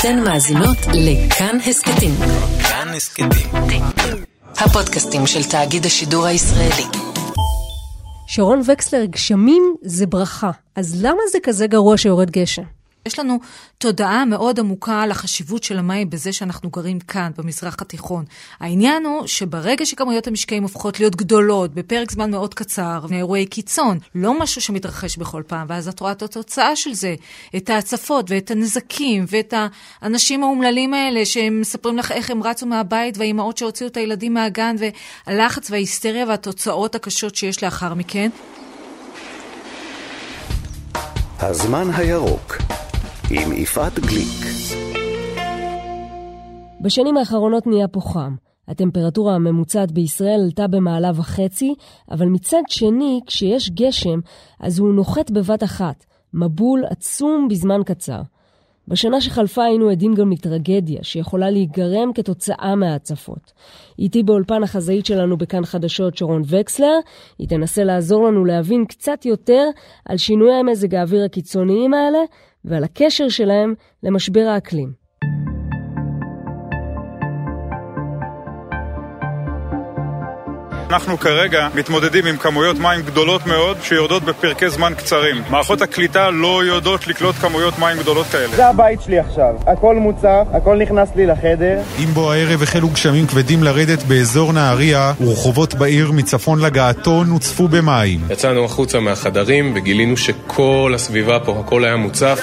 אתן מאזינות לכאן הסכתים. כאן הסכתים. הפודקאסטים של תאגיד השידור הישראלי. שרון וקסלר, גשמים זה ברכה, אז למה זה כזה גרוע שיורד גשם? יש לנו תודעה מאוד עמוקה על החשיבות של המים בזה שאנחנו גרים כאן, במזרח התיכון. העניין הוא שברגע שכמויות המשקעים הופכות להיות גדולות, בפרק זמן מאוד קצר, מאירועי קיצון, לא משהו שמתרחש בכל פעם, ואז את רואה את התוצאה של זה, את ההצפות ואת הנזקים, ואת האנשים האומללים האלה שהם מספרים לך איך הם רצו מהבית, והאימהות שהוציאו את הילדים מהגן, והלחץ וההיסטריה והתוצאות הקשות שיש לאחר מכן. הזמן הירוק עם יפעת גליק. בשנים האחרונות נהיה פה חם. הטמפרטורה הממוצעת בישראל עלתה במעלה וחצי, אבל מצד שני, כשיש גשם, אז הוא נוחת בבת אחת. מבול עצום בזמן קצר. בשנה שחלפה היינו עדים גם לטרגדיה שיכולה להיגרם כתוצאה מההצפות. איתי באולפן החזאית שלנו בכאן חדשות שרון וקסלר, היא תנסה לעזור לנו להבין קצת יותר על שינויי מזג האוויר הקיצוניים האלה ועל הקשר שלהם למשבר האקלים. אנחנו כרגע מתמודדים עם כמויות מים גדולות מאוד שיורדות בפרקי זמן קצרים. מערכות הקליטה לא יודעות לקלוט כמויות מים גדולות כאלה. זה הבית שלי עכשיו, הכל מוצף, הכל נכנס לי לחדר. אם בו הערב החלו גשמים כבדים לרדת באזור נהריה, ורחובות בעיר מצפון לגעתון הוצפו במים. יצאנו החוצה מהחדרים וגילינו שכל הסביבה פה, הכל היה מוצף,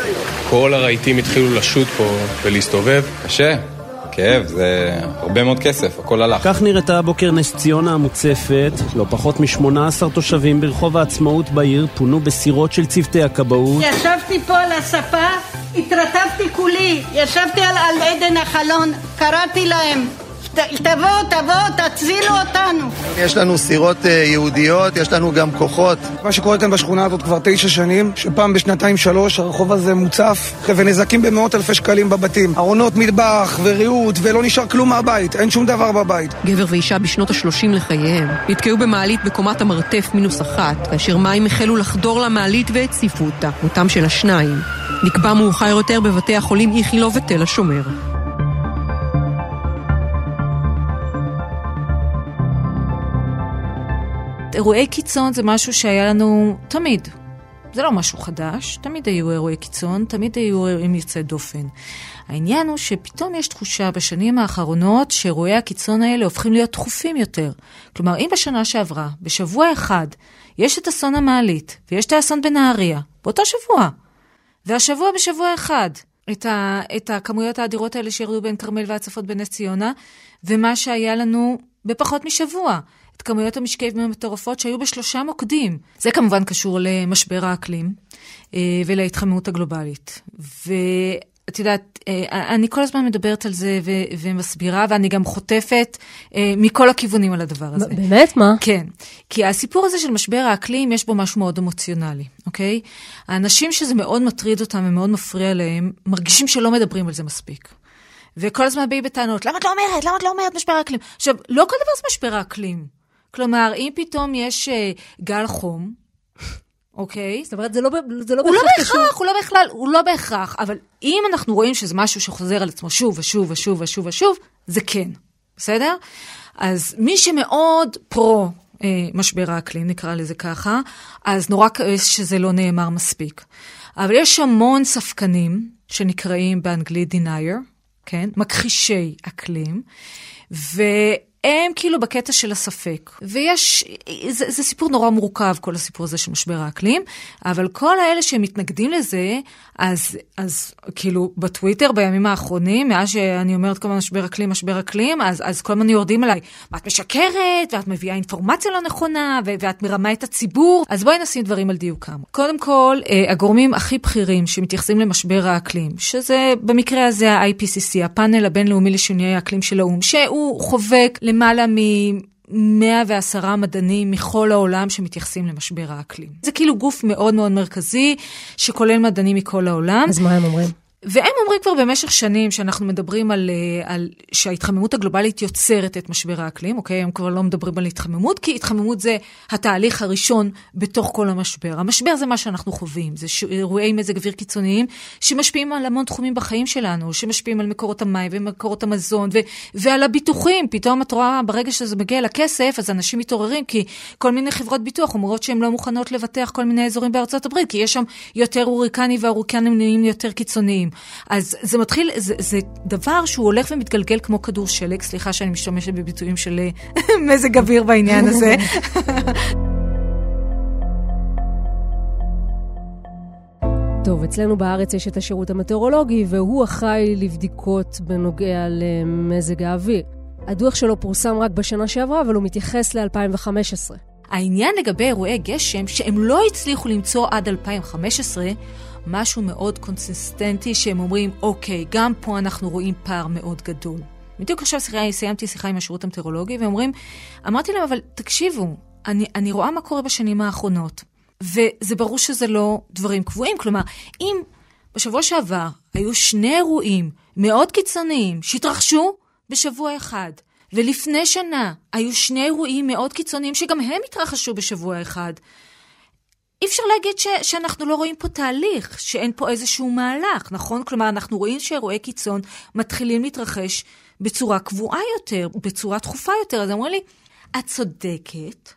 כל הרהיטים התחילו לשוט פה ולהסתובב. קשה. כאב, זה הרבה מאוד כסף, הכל הלך. כך נראתה הבוקר נס ציונה המוצפת. לא פחות מ-18 תושבים ברחוב העצמאות בעיר פונו בסירות של צוותי הכבאות. ישבתי פה על הספה, התרטבתי כולי, ישבתי על, על עדן החלון, קראתי להם. תבואו, תבואו, תצילו אותנו. יש לנו סירות אה, יהודיות, יש לנו גם כוחות. מה שקורה כאן בשכונה הזאת כבר תשע שנים, שפעם בשנתיים שלוש הרחוב הזה מוצף, ונזקים במאות אלפי שקלים בבתים. ארונות מטבח וריהוט, ולא נשאר כלום מהבית, אין שום דבר בבית. גבר ואישה בשנות ה-30 לחייהם נתקעו במעלית בקומת המרתף מינוס אחת, כאשר מים החלו לחדור למעלית והציפו אותה, מותם של השניים. נקבע מאוחר יותר בבתי החולים איכילוב ותל השומר. אירועי קיצון זה משהו שהיה לנו תמיד. זה לא משהו חדש, תמיד היו אירועי קיצון, תמיד היו אירועים יוצאי דופן. העניין הוא שפתאום יש תחושה בשנים האחרונות שאירועי הקיצון האלה הופכים להיות דחופים יותר. כלומר, אם בשנה שעברה, בשבוע אחד, יש את אסון המעלית ויש את האסון בנהריה, באותו שבוע, והשבוע בשבוע אחד, את, ה, את הכמויות האדירות האלה שירדו בין כרמל והצפות בנס ציונה, ומה שהיה לנו בפחות משבוע. את כמויות המשקעים המטורפות שהיו בשלושה מוקדים. זה כמובן קשור למשבר האקלים אה, ולהתחממות הגלובלית. ואת יודעת, אה, אני כל הזמן מדברת על זה ו- ומסבירה, ואני גם חוטפת אה, מכל הכיוונים על הדבר הזה. באמת? מה? כן. כי הסיפור הזה של משבר האקלים, יש בו משהו מאוד אמוציונלי, אוקיי? האנשים שזה מאוד מטריד אותם ומאוד מפריע להם, מרגישים שלא מדברים על זה מספיק. וכל הזמן באים בטענות, למה את לא אומרת? למה את לא אומרת משבר האקלים? עכשיו, לא כל דבר זה משבר האקלים. כלומר, אם פתאום יש uh, גל חום, אוקיי? זאת אומרת, זה לא, זה לא הוא בהכרח לא בהכרח, הוא לא בכלל, הוא לא בהכרח, אבל אם אנחנו רואים שזה משהו שחוזר על עצמו שוב ושוב ושוב ושוב ושוב, זה כן, בסדר? אז מי שמאוד פרו אה, משבר האקלים, נקרא לזה ככה, אז נורא כועס שזה לא נאמר מספיק. אבל יש המון ספקנים שנקראים באנגלית denier, כן? מכחישי אקלים, ו... הם כאילו בקטע של הספק. ויש, זה, זה סיפור נורא מורכב, כל הסיפור הזה של משבר האקלים, אבל כל האלה שמתנגדים לזה, אז, אז כאילו בטוויטר בימים האחרונים, מאז שאני אומרת כל הזמן משבר אקלים, משבר אקלים, אז, אז כל הזמן יורדים עליי, ואת משקרת, ואת מביאה אינפורמציה לא נכונה, ו- ואת מרמה את הציבור, אז בואי נשים דברים על דיוקם. קודם כל, אה, הגורמים הכי בכירים שמתייחסים למשבר האקלים, שזה במקרה הזה ה-IPCC, הפאנל הבינלאומי לשינויי האקלים של האו"ם, שהוא חובק למעלה מ... 110 מדענים מכל העולם שמתייחסים למשבר האקלים. זה כאילו גוף מאוד מאוד מרכזי, שכולל מדענים מכל העולם. אז מה הם אומרים? והם אומרים כבר במשך שנים שאנחנו מדברים על, אה, על שההתחממות הגלובלית יוצרת את משבר האקלים, אוקיי? הם כבר לא מדברים על התחממות, כי התחממות זה התהליך הראשון בתוך כל המשבר. המשבר זה מה שאנחנו חווים, זה אירועי מזג אוויר קיצוניים שמשפיעים על המון תחומים בחיים שלנו, שמשפיעים על מקורות המים ומקורות המזון ו, ועל הביטוחים. פתאום את רואה, ברגע שזה מגיע לכסף, אז אנשים מתעוררים, כי כל מיני חברות ביטוח אומרות שהן לא מוכנות לבטח כל מיני אזורים בארצות הברית, כי יש שם יותר הוריקני וההוריקנים נהיים יותר קיצוניים. אז זה מתחיל, זה, זה דבר שהוא הולך ומתגלגל כמו כדור שלג, סליחה שאני משתמשת בביטויים של אה, מזג אוויר בעניין הזה. טוב, אצלנו בארץ יש את השירות המטאורולוגי, והוא אחראי לבדיקות בנוגע למזג האוויר. הדוח שלו פורסם רק בשנה שעברה, אבל הוא מתייחס ל-2015. העניין לגבי אירועי גשם, שהם לא הצליחו למצוא עד 2015, משהו מאוד קונסיסטנטי, שהם אומרים, אוקיי, גם פה אנחנו רואים פער מאוד גדול. בדיוק עכשיו שיחה, סיימתי שיחה עם השירות המטאורולוגי, והם אומרים, אמרתי להם, אבל תקשיבו, אני, אני רואה מה קורה בשנים האחרונות, וזה ברור שזה לא דברים קבועים. כלומר, אם בשבוע שעבר היו שני אירועים מאוד קיצוניים שהתרחשו בשבוע אחד, ולפני שנה היו שני אירועים מאוד קיצוניים שגם הם התרחשו בשבוע אחד, אי אפשר להגיד ש, שאנחנו לא רואים פה תהליך, שאין פה איזשהו מהלך, נכון? כלומר, אנחנו רואים שאירועי קיצון מתחילים להתרחש בצורה קבועה יותר, בצורה דחופה יותר. אז אמרו לי, את צודקת,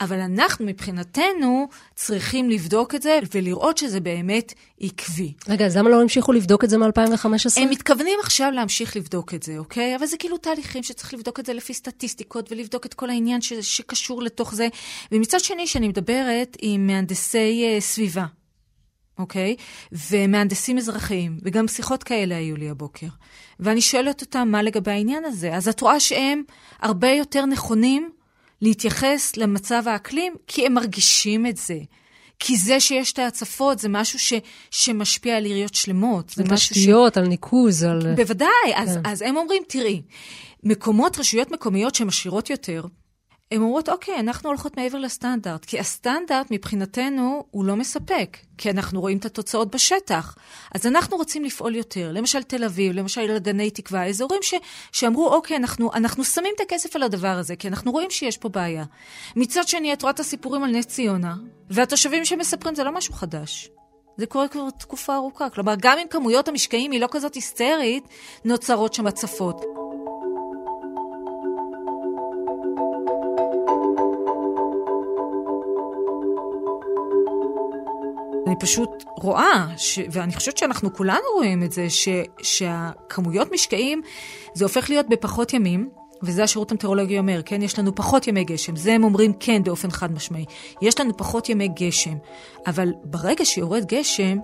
אבל אנחנו מבחינתנו צריכים לבדוק את זה ולראות שזה באמת עקבי. רגע, אז למה לא המשיכו לבדוק את זה מ-2015? הם מתכוונים עכשיו להמשיך לבדוק את זה, אוקיי? אבל זה כאילו תהליכים שצריך לבדוק את זה לפי סטטיסטיקות ולבדוק את כל העניין ש- שקשור לתוך זה. ומצד שני, שאני מדברת עם מהנדסי uh, סביבה, אוקיי? ומהנדסים אזרחיים, וגם שיחות כאלה היו לי הבוקר. ואני שואלת אותם מה לגבי העניין הזה. אז את רואה שהם הרבה יותר נכונים להתייחס למצב האקלים, כי הם מרגישים את זה. כי זה שיש את ההצפות זה משהו ש, שמשפיע על עיריות שלמות. על תשתיות, ש... על ניקוז, על... בוודאי, אז, כן. אז הם אומרים, תראי, מקומות, רשויות מקומיות שהן עשירות יותר, הן אומרות, אוקיי, אנחנו הולכות מעבר לסטנדרט, כי הסטנדרט מבחינתנו הוא לא מספק, כי אנחנו רואים את התוצאות בשטח. אז אנחנו רוצים לפעול יותר. למשל תל אביב, למשל גני תקווה, אזורים ש, שאמרו, אוקיי, אנחנו, אנחנו שמים את הכסף על הדבר הזה, כי אנחנו רואים שיש פה בעיה. מצד שני, את רואה את הסיפורים על נס ציונה, והתושבים שמספרים, זה לא משהו חדש. זה קורה כבר תקופה ארוכה. כלומר, גם אם כמויות המשקעים היא לא כזאת היסטרית, נוצרות שם הצפות. פשוט רואה, ש, ואני חושבת שאנחנו כולנו רואים את זה, ש, שהכמויות משקעים, זה הופך להיות בפחות ימים, וזה השירות המטאורולוגי אומר, כן? יש לנו פחות ימי גשם. זה הם אומרים כן באופן חד משמעי. יש לנו פחות ימי גשם. אבל ברגע שיורד גשם,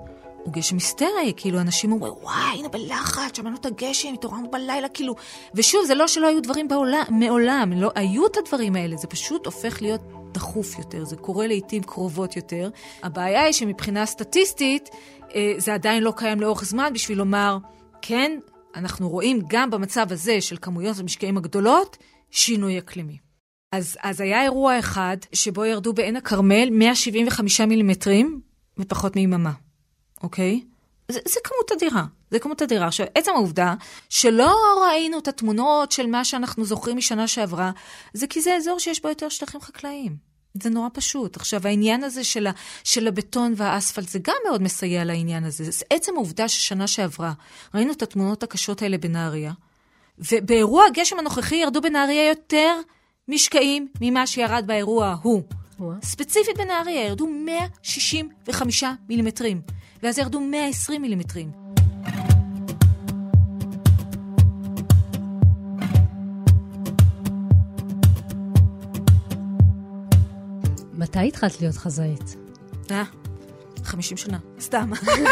הוא גשם היסטרי, כאילו אנשים אומרים, וואי, היינו בלחץ, שמענו את הגשם, התעוררנו בלילה, כאילו... ושוב, זה לא שלא היו דברים בעולם, מעולם, לא היו את הדברים האלה, זה פשוט הופך להיות דחוף יותר, זה קורה לעיתים קרובות יותר. הבעיה היא שמבחינה סטטיסטית, אה, זה עדיין לא קיים לאורך זמן בשביל לומר, כן, אנחנו רואים גם במצב הזה של כמויות המשקעים הגדולות, שינוי אקלימי. אז, אז היה אירוע אחד שבו ירדו בעין הכרמל 175 מילימטרים בפחות מיממה, אוקיי? זה, זה כמות אדירה, זה כמות אדירה. עכשיו, עצם העובדה שלא ראינו את התמונות של מה שאנחנו זוכרים משנה שעברה, זה כי זה אזור שיש בו יותר שטחים חקלאיים. זה נורא פשוט. עכשיו, העניין הזה של, ה, של הבטון והאספלט, זה גם מאוד מסייע לעניין הזה. זה עצם העובדה ששנה שעברה ראינו את התמונות הקשות האלה בנהריה, ובאירוע הגשם הנוכחי ירדו בנהריה יותר משקעים ממה שירד באירוע ההוא. ספציפית בנהריה ירדו 165 מילימטרים, ואז ירדו 120 מילימטרים. מתי התחלת להיות חזאית? אה, 50 שנה, סתם.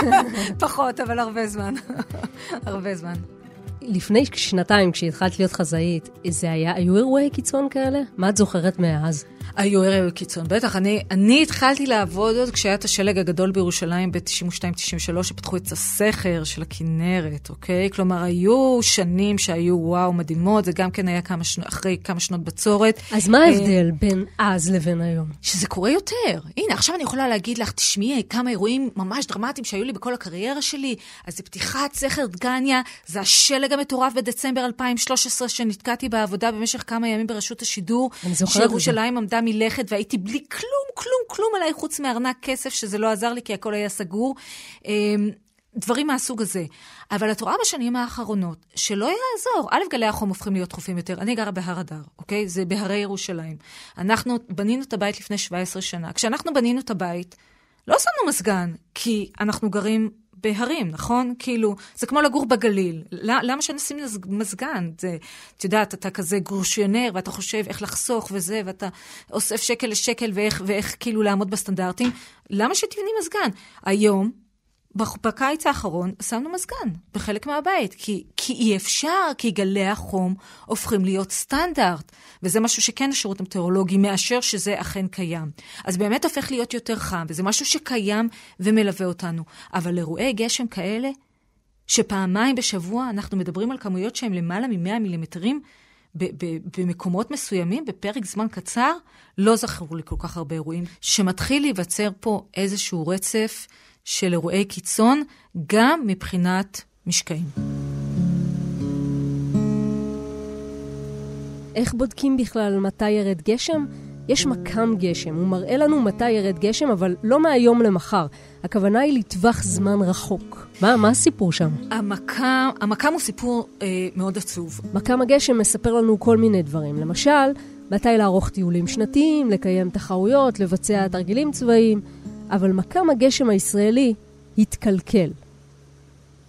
פחות, אבל הרבה זמן. הרבה זמן. לפני שנתיים, כשהתחלת להיות חזאית, זה היה, היו אירועי קיצון כאלה? מה את זוכרת מאז? היו אירועי קיצון, בטח. אני, אני התחלתי לעבוד עוד כשהיה את השלג הגדול בירושלים ב-92-93, שפתחו את הסכר של הכנרת, אוקיי? כלומר, היו שנים שהיו וואו מדהימות, זה גם כן היה כמה שנו, אחרי כמה שנות בצורת. אז מה ההבדל בין אז לבין היום? שזה קורה יותר. הנה, עכשיו אני יכולה להגיד לך, תשמעי, כמה אירועים ממש דרמטיים שהיו לי בכל הקריירה שלי. אז זה פתיחת סכר דגניה, זה השלג המטורף בדצמבר 2013, שנתקעתי בעבודה במשך כמה ימים ברשות השידור. שירושלים עמדה מלכת והייתי בלי כלום, כלום, כלום עליי חוץ מארנק כסף, שזה לא עזר לי כי הכל היה סגור. אמ, דברים מהסוג הזה. אבל את רואה בשנים האחרונות שלא יעזור. א', גלי החום הופכים להיות דחופים יותר. אני גרה בהר אדר, אוקיי? זה בהרי ירושלים. אנחנו בנינו את הבית לפני 17 שנה. כשאנחנו בנינו את הבית, לא שמנו מזגן, כי אנחנו גרים בהרים, נכון? כאילו, זה כמו לגור בגליל. למה שנשים מזגן? זה, את יודעת, אתה כזה גרושיונר, ואתה חושב איך לחסוך וזה, ואתה אוסף שקל לשקל ואיך, ואיך כאילו לעמוד בסטנדרטים. למה שתבני מזגן? היום, בקיץ האחרון שמנו מזגן בחלק מהבית, כי, כי אי אפשר, כי גלי החום הופכים להיות סטנדרט, וזה משהו שכן השירות המטאורולוגי מאשר שזה אכן קיים. אז באמת הופך להיות יותר חם, וזה משהו שקיים ומלווה אותנו. אבל אירועי גשם כאלה, שפעמיים בשבוע אנחנו מדברים על כמויות שהן למעלה מ-100 מילימטרים, במקומות מסוימים, בפרק זמן קצר, לא זכרו לי כל כך הרבה אירועים, שמתחיל להיווצר פה איזשהו רצף של אירועי קיצון, גם מבחינת משקעים. איך בודקים בכלל מתי ירד גשם? יש מכ"ם גשם, הוא מראה לנו מתי ירד גשם, אבל לא מהיום למחר. הכוונה היא לטווח זמן רחוק. מה, מה הסיפור שם? המכ"ם, המכ"ם הוא סיפור אה, מאוד עצוב. מכ"ם הגשם מספר לנו כל מיני דברים. למשל, מתי לערוך טיולים שנתיים, לקיים תחרויות, לבצע תרגילים צבאיים, אבל מכ"ם הגשם הישראלי התקלקל.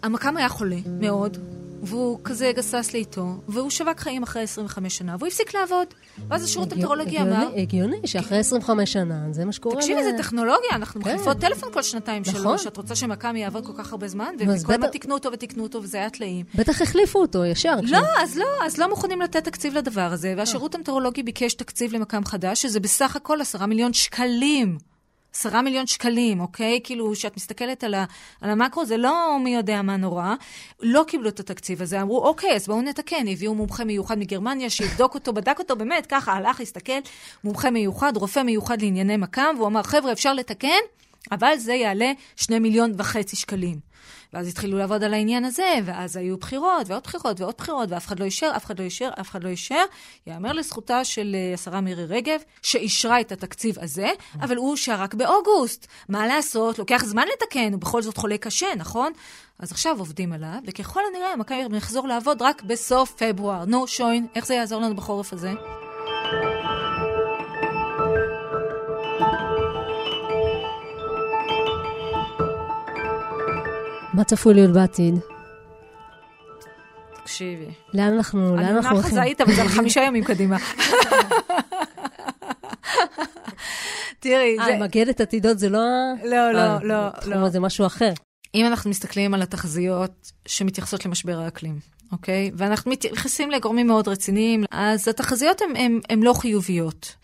המכ"ם היה חולה מאוד, והוא כזה גסס לאיתו, והוא שווק חיים אחרי 25 שנה, והוא הפסיק לעבוד. ואז השירות המטאורולוגי אמר... הגיוני, שאחרי 25 שנה, זה מה שקורה. תקשיבי, זה טכנולוגיה, אנחנו כן. מחליפות טלפון כל שנתיים נכון. שלוש. את רוצה שמכ"ם יעבוד כל כך הרבה זמן? וכל הזמן תיקנו אותו ותיקנו אותו, וזה היה טלאים. בטח החליפו אותו ישר. לא, אז לא, אז לא מוכנים לתת תקציב לדבר הזה, והשירות המטאורולוגי ביקש תקציב למכ"ם חדש, שזה בסך הכל עשרה מיליון שקלים. עשרה מיליון שקלים, אוקיי? כאילו, כשאת מסתכלת על, ה, על המקרו, זה לא מי יודע מה נורא. לא קיבלו את התקציב הזה, אמרו, אוקיי, אז בואו נתקן. הביאו מומחה מיוחד מגרמניה, שיבדוק אותו, בדק אותו, באמת, ככה, הלך, הסתכל, מומחה מיוחד, רופא מיוחד לענייני מכ"ם, והוא אמר, חבר'ה, אפשר לתקן, אבל זה יעלה שני מיליון וחצי שקלים. ואז התחילו לעבוד על העניין הזה, ואז היו בחירות, ועוד בחירות, ועוד בחירות, ואף אחד לא אישר, אף אחד לא אישר, אף אחד לא אישר. יאמר לזכותה של אה, השרה מירי רגב, שאישרה את התקציב הזה, אבל הוא אושר רק באוגוסט. מה לעשות? לוקח זמן לתקן, הוא בכל זאת חולה קשה, נכון? אז עכשיו עובדים עליו, וככל הנראה מכבי יחזור לעבוד רק בסוף פברואר. נו, שוין, איך זה יעזור לנו בחורף הזה? מה צפוי להיות בעתיד? תקשיבי. לאן אנחנו, לאן אני אנחנו הולכים? חזאית, אבל זה על חמישה ימים קדימה. תראי, זה... אה, מגדת עתידות זה לא... לא, לא, אה, לא, התחום לא. הזה משהו אחר. אם אנחנו מסתכלים על התחזיות שמתייחסות למשבר האקלים, אוקיי? ואנחנו מתייחסים לגורמים מאוד רציניים, אז התחזיות הן לא חיוביות.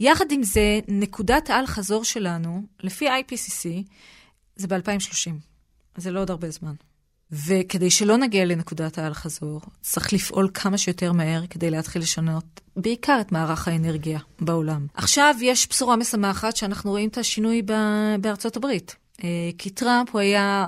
יחד עם זה, נקודת האל חזור שלנו, לפי IPCC, זה ב-2030. זה לא עוד הרבה זמן. וכדי שלא נגיע לנקודת האל חזור, צריך לפעול כמה שיותר מהר כדי להתחיל לשנות בעיקר את מערך האנרגיה בעולם. עכשיו יש בשורה משמחת שאנחנו רואים את השינוי בארצות הברית. אה, כי טראמפ הוא היה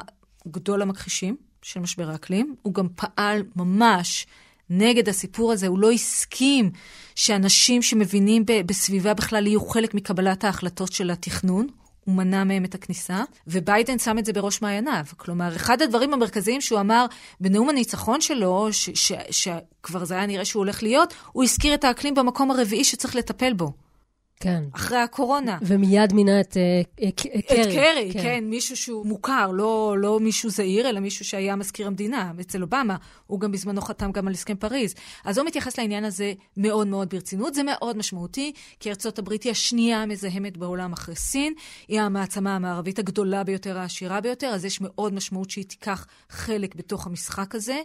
גדול המכחישים של משבר האקלים, הוא גם פעל ממש נגד הסיפור הזה, הוא לא הסכים שאנשים שמבינים בסביבה בכלל יהיו חלק מקבלת ההחלטות של התכנון. הוא מנע מהם את הכניסה, וביידן שם את זה בראש מעייניו. כלומר, אחד הדברים המרכזיים שהוא אמר בנאום הניצחון שלו, שכבר זה היה נראה שהוא הולך להיות, הוא הזכיר את האקלים במקום הרביעי שצריך לטפל בו. כן. אחרי הקורונה. ומיד מינה את אה, קרי. את קרי, כן. כן, מישהו שהוא מוכר, לא, לא מישהו זעיר, אלא מישהו שהיה מזכיר המדינה. אצל אובמה, הוא גם בזמנו חתם גם על הסכם פריז. אז הוא מתייחס לעניין הזה מאוד מאוד ברצינות. זה מאוד משמעותי, כי ארצות הברית היא השנייה המזהמת בעולם אחרי סין. היא המעצמה המערבית הגדולה ביותר, העשירה ביותר, אז יש מאוד משמעות שהיא תיקח חלק בתוך המשחק הזה.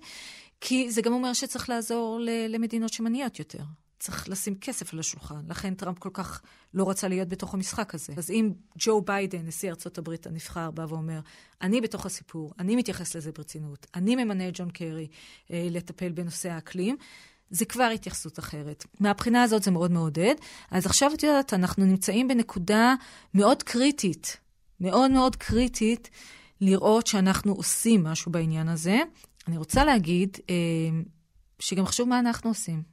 כי זה גם אומר שצריך לעזור למדינות שמניעות יותר. צריך לשים כסף על השולחן. לכן טראמפ כל כך לא רצה להיות בתוך המשחק הזה. אז אם ג'ו ביידן, נשיא ארצות הברית הנבחר, בא ואומר, אני בתוך הסיפור, אני מתייחס לזה ברצינות, אני ממנה את ג'ון קרי אה, לטפל בנושא האקלים, זה כבר התייחסות אחרת. מהבחינה הזאת זה מאוד מעודד. אז עכשיו את יודעת, אנחנו נמצאים בנקודה מאוד קריטית, מאוד מאוד קריטית, לראות שאנחנו עושים משהו בעניין הזה. אני רוצה להגיד אה, שגם חשוב מה אנחנו עושים,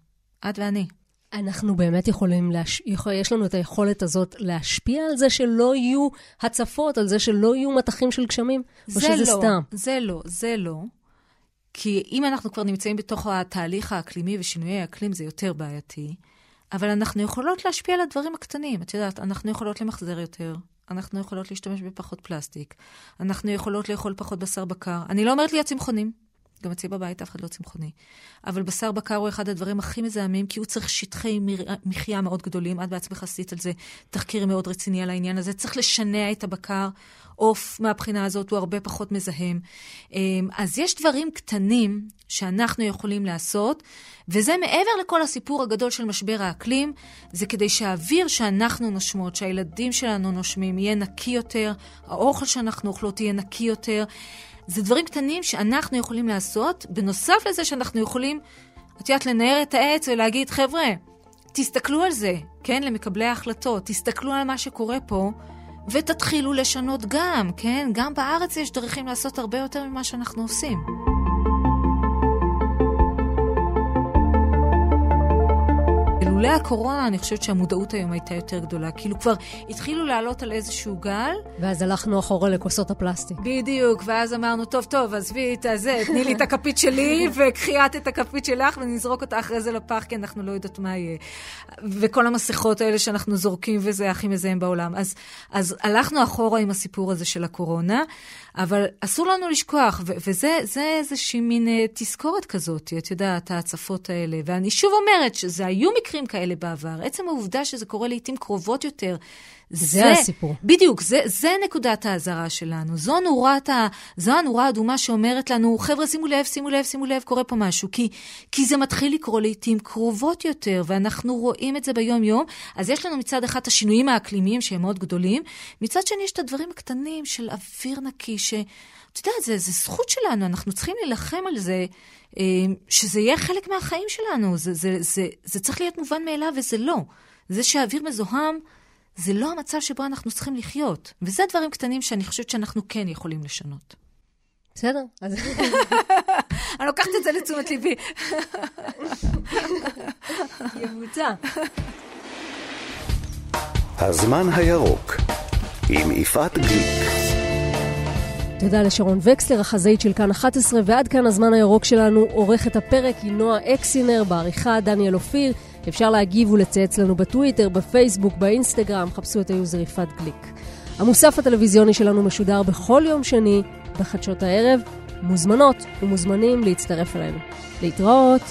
את ואני. אנחנו באמת יכולים, להש... יכול... יש לנו את היכולת הזאת להשפיע על זה שלא יהיו הצפות, על זה שלא יהיו מטחים של גשמים? או שזה לא, סתם? זה לא, זה לא. כי אם אנחנו כבר נמצאים בתוך התהליך האקלימי ושינויי האקלים, זה יותר בעייתי. אבל אנחנו יכולות להשפיע על הדברים הקטנים. את יודעת, אנחנו יכולות למחזר יותר, אנחנו יכולות להשתמש בפחות פלסטיק, אנחנו יכולות לאכול פחות בשר בקר. אני לא אומרת להיות צמחונים, גם אצלי בבית אף אחד לא צמחוני. אבל בשר בקר הוא אחד הדברים הכי מזהמים, כי הוא צריך שטחי מחיה מאוד גדולים. את בעצמך עשית על זה תחקיר מאוד רציני על העניין הזה. צריך לשנע את הבקר. עוף מהבחינה הזאת הוא הרבה פחות מזהם. אמ, אז יש דברים קטנים שאנחנו יכולים לעשות, וזה מעבר לכל הסיפור הגדול של משבר האקלים, זה כדי שהאוויר שאנחנו נושמות, שהילדים שלנו נושמים, יהיה נקי יותר, האוכל שאנחנו אוכלות יהיה נקי יותר. זה דברים קטנים שאנחנו יכולים לעשות, בנוסף לזה שאנחנו יכולים, את יודעת, לנער את העץ ולהגיד, חבר'ה, תסתכלו על זה, כן? למקבלי ההחלטות, תסתכלו על מה שקורה פה, ותתחילו לשנות גם, כן? גם בארץ יש דרכים לעשות הרבה יותר ממה שאנחנו עושים. לולא הקורונה, אני חושבת שהמודעות היום הייתה יותר גדולה. כאילו כבר התחילו לעלות על איזשהו גל. ואז הלכנו אחורה לכוסות הפלסטיק. בדיוק, ואז אמרנו, טוב, טוב, עזבי את הזה, תני לי את הכפית שלי, וקחי את את הכפית שלך, ונזרוק אותה אחרי זה לפח, כי אנחנו לא יודעות מה יהיה. וכל המסכות האלה שאנחנו זורקים, וזה הכי מזהם בעולם. אז, אז הלכנו אחורה עם הסיפור הזה של הקורונה, אבל אסור לנו לשכוח, ו- וזה איזושהי מין uh, תזכורת כזאת, את יודעת, ההצפות האלה. ואני שוב אומרת שזה היו מקרים כאלה בעבר. עצם העובדה שזה קורה לעיתים קרובות יותר, זה, זה הסיפור. בדיוק, זה, זה נקודת האזהרה שלנו. זו, נורת ה, זו הנורה האדומה שאומרת לנו, חבר'ה, שימו לב, שימו לב, שימו לב, קורה פה משהו. כי, כי זה מתחיל לקרות לעיתים קרובות יותר, ואנחנו רואים את זה ביום-יום. אז יש לנו מצד אחד את השינויים האקלימיים שהם מאוד גדולים, מצד שני יש את הדברים הקטנים של אוויר נקי, ש... את יודעת, זה, זה זכות שלנו, אנחנו צריכים להילחם על זה, אה, שזה יהיה חלק מהחיים שלנו. זה, זה, זה, זה צריך להיות מובן מאליו, וזה לא. זה שהאוויר מזוהם, זה לא המצב שבו אנחנו צריכים לחיות. וזה דברים קטנים שאני חושבת שאנחנו כן יכולים לשנות. בסדר. אז... אני לוקחת את זה לתשומת ליבי. יבוצע. הזמן הירוק עם יפעת גליק. תודה לשרון וקסלר, החזאית של כאן 11, ועד כאן הזמן הירוק שלנו. עורכת הפרק היא נועה אקסינר, בעריכה דניאל אופיר. אפשר להגיב ולצייץ לנו בטוויטר, בפייסבוק, באינסטגרם, חפשו את היוזר יפעת גליק. המוסף הטלוויזיוני שלנו משודר בכל יום שני, בחדשות הערב. מוזמנות ומוזמנים להצטרף אלינו. להתראות.